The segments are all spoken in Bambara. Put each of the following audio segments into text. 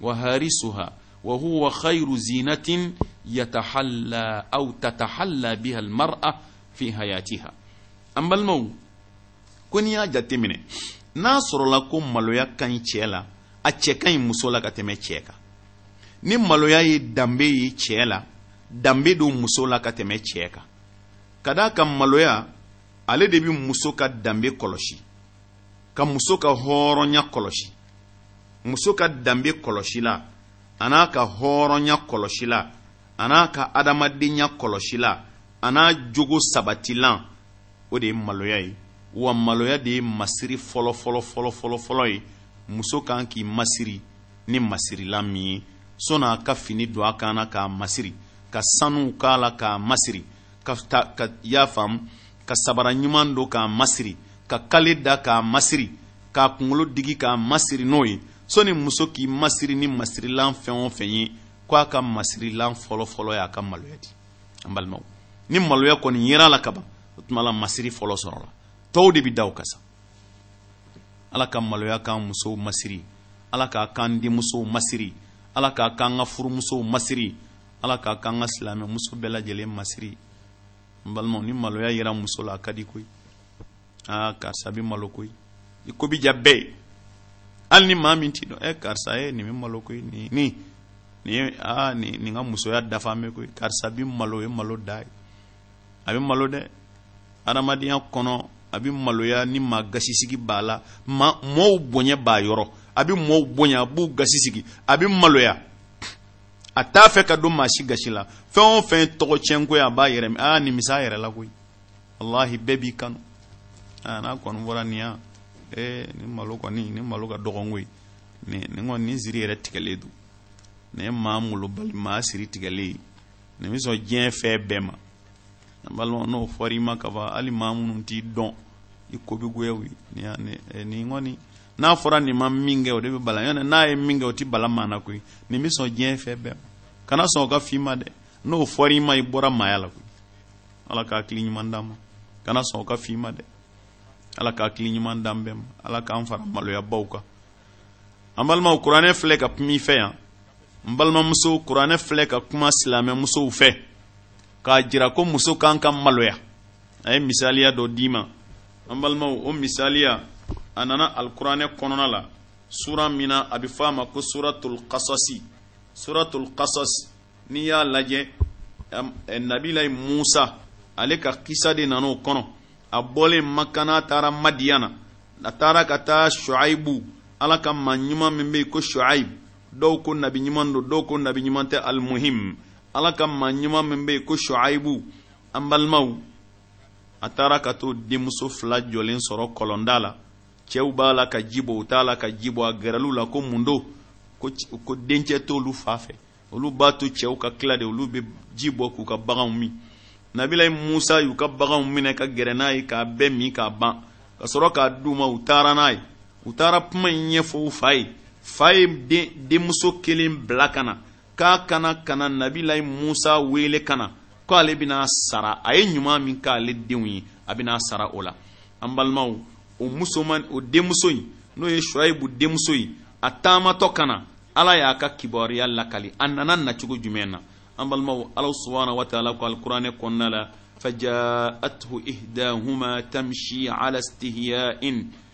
wa harisuha wa huwa khairu zinatin yatahalla aw tatahalla biha almar'a fi hayatiha an balimaw ko n'i y'a jateminɛ n'a sɔrɔla ko maloya ka ɲi cɛɛ la a cɛ ka ɲi muso la ka tɛmɛ cɛɛ kan ni maloya ye danbe ye cɛɛ la danbe don muso la ka tɛmɛ cɛɛ kan ka d'a kan maloya ale de bɛ muso ka danbe kɔlɔsi ka muso ka hɔrɔnya kɔlɔsi muso ka danbe kɔlɔsila a n'a ka hɔrɔnya kɔlɔsila a n'a ka adamadenya kɔlɔsila a n'a jogo sabatilan o de ye maloya ye wa maloya de ye masiri fɔlɔ fɔlɔ fɔlɔ fɔlɔ fɔlɔ ye muso kan k'i masiri ni masirila min ye sɔn'a ka fini don a kan na k'a masiri ka sanuw k'a la k'a masiri ka ka y'a faamu ka sabara ɲuman don k'a masiri ka kale da k'a masiri k'a kunkolo digi k'a masiri n'o ye sɔni muso k'i masiri ni masirilan fɛn o fɛn ye ko a ka masirilan fɔlɔfɔlɔ y'a ka maloya di an balimaw ni maloya kɔni yera la kaban o tuma la masiri fɔlɔ sɔrɔla tɔw de bɛ da o ka sa ala ka maloya k'an musow masiri ala k'a k'an denmusow masiri ala k'a k'an ka furumusow masiri ala k'a k'an ka silamɛ muso bɛɛ lajɛlen masiri n balimaw ni maloya yera muso la a ka di koyi aa karisa bɛ malo koyi i ko bi ja bɛɛ ye hali ni maa min t'i dɔn ɛ karisa ye nin bɛ malo koyi nin nin nin ye aa nin nin ka musoya dafa bɛ koyi karisa bɛ malo ye malo da ye a bɛ malo dɛ adamadenya kɔnɔ a bɛ maloya ni maa gasisigi b'a la ma mɔɔw bonya b'a yɔrɔ a bɛ mɔɔw bonya a b'u gasi sigi a bɛ maloya a t'a fɛ ka don maa si gasi la fɛn o fɛn ye tɔgɔ tiɲɛnko ye a b'a yɛrɛ aa nin misa yɛrɛ la koyi walahi bɛɛ b'i kanu aa n'a kɔni bɔra nin yan ee nin malo kɔni nin malo ka dɔgɔn koyi nin nin kɔni nin siri yɛrɛ tigɛlen don nin ye maa molobali maa siri tigɛlen ye nin bɛ sɔn diɲɛ fɛn bɛɛ ma n balima n'o fɔra i ma kaban hali maa minnu t'i dɔn i ko bɛ goyaw ye nin nin kɔni n'a fɔra nin ma min kɛ o de bɛ bala yɔn n'a ye min kɛ o tɛ bala maa na koyi nin bɛ sɔn diɲɛ fɛ bɛɛ kana sɔn o ka f'i ma dɛ n'o fɔra i ma i bɔra maaya la koyi ala k'a hakili ɲuman d'a ma kana sɔn o ka f'i ma dɛ ala k'a hakili ɲuman d'an bɛɛ ma ala k'an fara maloyabaw kan an balimaw kuranɛ filɛ ka kuma i fɛ yan n balimamuso kuranɛ filɛ ka kuma silamɛ musow fɛ k'a jira ko muso kan ka maloya a ye misaliya dɔ d'i ma an balimaw o misaliya a nana alikuranɛ kɔnɔna la sura min na a bɛ fɔ a ma ko suratul kasasi suratul kasasi n'i y'a lajɛ eh, nabila ye musa ale ka kisa de nana o kɔnɔ a bɔlen makana taara madiyana a taara ka taa shuaibu ala ka maa ɲuman min bɛ yen ko shuaibu dɔw ko nabi ɲuman don dɔw ko nabi ɲuman tɛ alimuhim ala ka maa ɲuman min bɛ yen ko shuaibu an balimaw a taara ka t'o denmuso fila jɔlen sɔrɔ kɔlɔnda la cɛw b'a la ka ji bɔ u t'a la ka ji bɔ a gɛrɛliw la ko mun don ko dencɛ t'olu fa fɛ olu b'a to cɛw ka tila de olu bɛ ji bɔ k'u ka baganw min nabila ye musa y'u ka baganw minɛ ka gɛrɛ n'a ye k'a bɛɛ min k'a ban ka sɔrɔ k'a d'u ma u taara n'a ye u taara kuma in ɲɛfɔ u fa ye fa ye denmuso kelen bila ka na k'a kana kana nabilayi musa wele kana ko ale bɛna sara a ye ɲuman min k'ale denw ye a bɛna sara o la an balimaw o musoman o denmuso in n'o ye suwayibu denmuso in a taamatɔ kana ala y'a ka kibaruya lakali a nana nacogo jumɛn na an balimaw ala subahana wa taala ko alikuranɛ kɔnɔna la fajaatuhu ihdahuma tamshi ala istihiya'in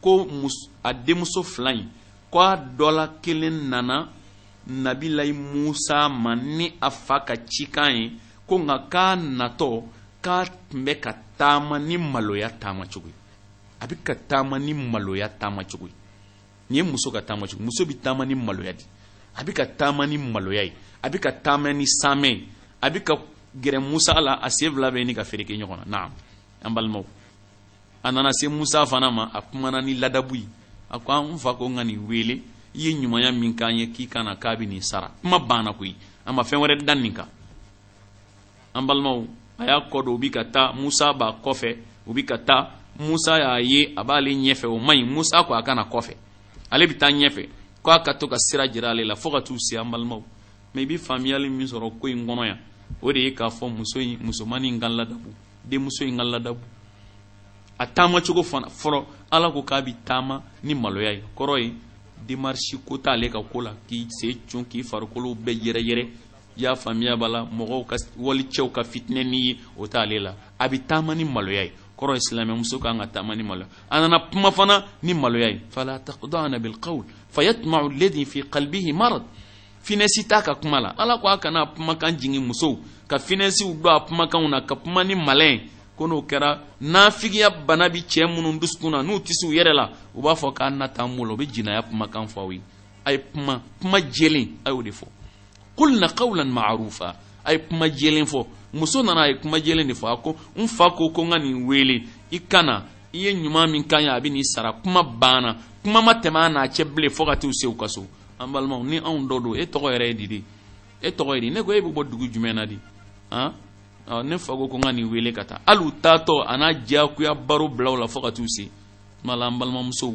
ko a denmuso fila in ko a dɔla kelen nana nabilayi musa ma ni a fa ka cikan ye ko nka k'a natɔ k'a tun bɛ ka taama ni maloya taama cogo ye a bɛ ka taama ni maloya taama cogo ye nin ye muso ka taama cogo muso bɛ taama ni maloya de a bɛ ka taama ni maloya ye a bɛ ka taama ni saamɛ ye a bɛ ka gɛrɛ musa la a sen fila bɛ ɲini ka feere kɛ ɲɔgɔn na naam an balimaw a nana se musa fana ma a kumana ni ladabu ye a ko an fa ko n ka nin weele i ye ɲumanya min k'an ye k'i kana k'a bɛ nin sara kuma banna koyi a ma fɛn wɛrɛ da nin kan an balimaw a y'a kɔ don u bi ka taa musa b'a kɔfɛ u bi ka taa musa y'a ye a b'ale ɲɛfɛ o man ɲi musa ko a kana kɔfɛ ale bɛ taa ɲɛfɛ ko a ka to ka sira jira ale la fo ka t'u se an balimaw mɛ i bɛ faamuyali min sɔrɔ ko in kɔnɔ yan o de ye k'a fɔ muso in musomannin in ka ladabu denmuso in ka ladabu a taama cogo fana fɔlɔ ala ko k'a bɛ taama ni maloya ye kɔrɔ ye demarisi ko t'ale ka ko la k'i sen cun k'i farikolo bɛɛ yɛrɛyɛrɛ i y'a faamuya b'a la mɔgɔw ka wali cɛw ka fitinɛ min ye o t'ale la a bɛ taama ni maloya ye kɔrɔ ye silamɛmuso kan ka taama ni maloya a nana kuma fana ni maloya ye fala taqdana bilqawl fayatmau ledi fi qalbihi marad finɛsi t'a ka kuma la ala ko a kana kumakan jigin musow ka finɛsiw don a kumakanw na ka kuma ni malɛn ko n'o kɛra nafigiya bana bi cɛɛ minnu dusukun na n'u tisi u yɛrɛ la u b'a fɔ k'a na taa molo u bɛ jinaya kumakan fɔ aw ye a ye kuma kuma jɛlen a y'o de fɔ kulna qawlan ma'rufa a ye kuma jɛlen fɔ muso nana a ye kuma jɛlen de fɔ a ko n fa ko ko n ka nin wele i ka na i ye ɲuman min kan ye a bɛ n'i sara kuma banna kuma ma tɛmɛ a n'a cɛ bilen fo ka t'u se u ka so an balimaw ni anw dɔ don e tɔgɔ yɛrɛ ye di de e tɔgɔ ye di ne ko e bɛ bɔ dugu jumɛn na di han ne fa ko ko n ka nin wele ka taa hali u taatɔ a n'a diyagoya baro bila u la fo ka t'u se tuma la an balimamusow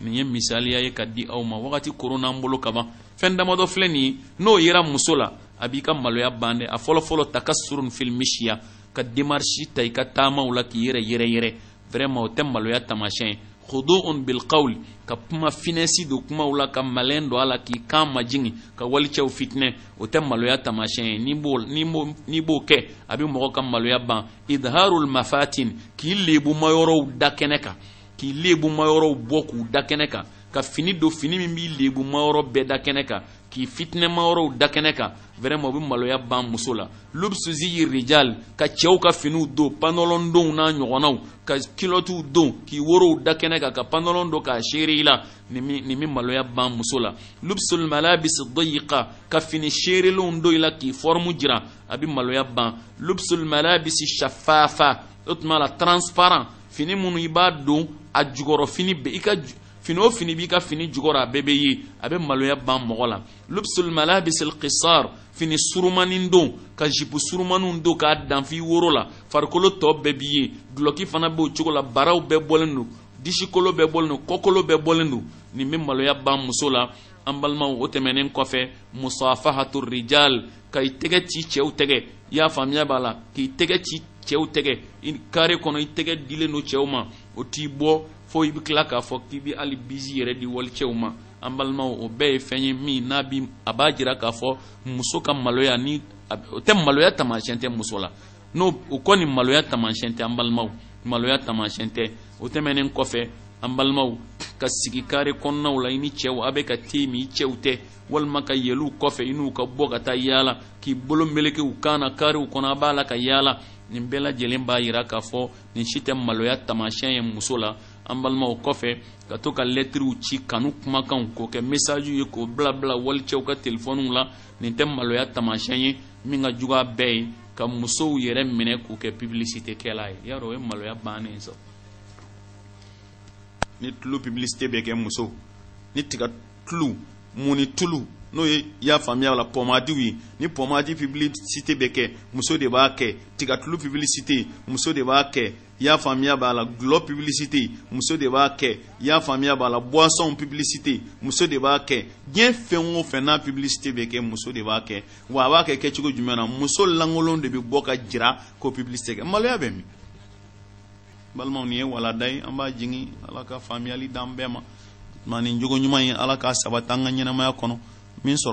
nin ye misaliya ye ka di aw ma wagati koron n'an bolo kaban fɛn damadɔ filɛ nin ye n'o yera muso la a b'i ka maloya ban dɛ a fɔlɔfɔlɔ ta ka surun fili misiya ka demarisi ta i ka taamaw la k'i yɛrɛ yɛrɛ yɛrɛ vraiment o tɛ maloya tamasiyɛn khudu'un bil qawl ka kuma finɛsi don kumaw la ka malɛn don a la k'i kan majigin ka walicɛw fitinɛ o tɛ maloya tamasiyɛn ye n'i b'o n'i b'o kɛ a bɛ mɔgɔ ka maloya ban idharul mafatin k'i lebuma yɔrɔw da kɛnɛ kan k'i lebuma yɔrɔw bɔ k'u da kɛnɛ kan ka fini don fini min b'i lebuma yɔrɔ bɛɛ da kɛnɛ kan k'i fitinɛma yɔrɔw da kɛnɛ kan vraiment o bɛ maloya ban muso la lubsuziyi rijal ka cɛw ka finiw don pantalon donw n'a ɲɔgɔnnaw ka kilɔtiw don k'i worow da kɛnɛ kan ka pantalon don k'a seere i la nin bɛ nin bɛ maloya ban muso la lubsul malabis dayiqa ka fini seerelenw don i la k'i fɔrɔmu jira a bɛ maloya ban lubsul malabis shafafa o tuma la transparent fini minnu i b'a don a jukɔrɔ fini bɛɛ i ka fini o fini b'i ka fini jukɔrɔ a bɛɛ bɛ ye a bɛ maloya ban mɔgɔ la lubsul malabisil qisar fini surumanin don ka jipu surumaninw don k'a danfi woro la farikolo tɔ bɛɛ b'i ye dulɔki fana b'o cogo la baraw bɛɛ bɔlen don disikolo bɛɛ bɔlen don kɔkolo bɛɛ bɔlen don nin bɛ maloya ban muso la an balimaw o tɛmɛnen kɔfɛ musafahatu rijal ka i tɛgɛ ci cɛw tɛgɛ i y'a faamuya b'a la k'i tɛgɛ ci cɛw tɛgɛ kare kɔnɔ i tɛgɛ dilen don cɛw ma o t'i bɔ fo i bɛ tila k'a fɔ k'i bɛ hali bizi yɛrɛ di walicɛw ma an balimaw o bɛɛ ye fɛn ye min n'a bi a b'a jira k'a fɔ muso ka maloya ni o tɛ maloya taamasiyɛn tɛ muso la n'o o kɔni maloya taamasiyɛn tɛ an balimaw maloya taamasiyɛn tɛ o tɛmɛnen kɔfɛ an balimaw ka sigi kare kɔnɔnaw la i ni cɛw a bɛ ka te min i cɛw tɛ walima ka yɛlɛw kɔfɛ i n'u ka bɔ ka taa yaala k'i bolo meleke u kan na karew kɔnɔ a b'a la ka yaala nin bɛɛ lajɛlen b'a jira k'a fɔ nin si tɛ maloya taamasiyɛn ye muso la an balimaw kɔfɛ ka to ka lɛtiriw ci kanu kumakanw k'o kɛ mesajiw ye k'o bilabila walicɛw ka telefɔniw la nin tɛ maloya taamasiyɛn ye min ka jugu a bɛɛ ye ka musow yɛrɛ minɛ k'u kɛ publicité kɛla ye yarɔ o ye maloya bannen sɔrɔ ni tulo publicité bɛ kɛ muso ni tiga tulu muni tulu n'o ye i y'a faamuya la pɔmadiw ye ni pɔmadi publicité bɛ kɛ muso de b'a kɛ tigatulu publicité muso de b'a kɛ i y'a faamuya b'a la gulɔ publicité muso de b'a kɛ i y'a faamuya b'a la boisson publicité muso de b'a kɛ diɲɛ fɛn o fɛn n'a publicité bɛ kɛ muso de b'a kɛ wa a b'a kɛ kɛcogo jumɛn na muso lankolon de bɛ bɔ ka jira ko publicité kɛ maloya bɛ min balimaw nin ye walada ye an b'a jigin ala ka faamuyali d'an bɛɛ ma tuma nin jogo ɲuman ye ala k'a sabati an ka ɲɛnamaya kɔnɔ min sɔrɔ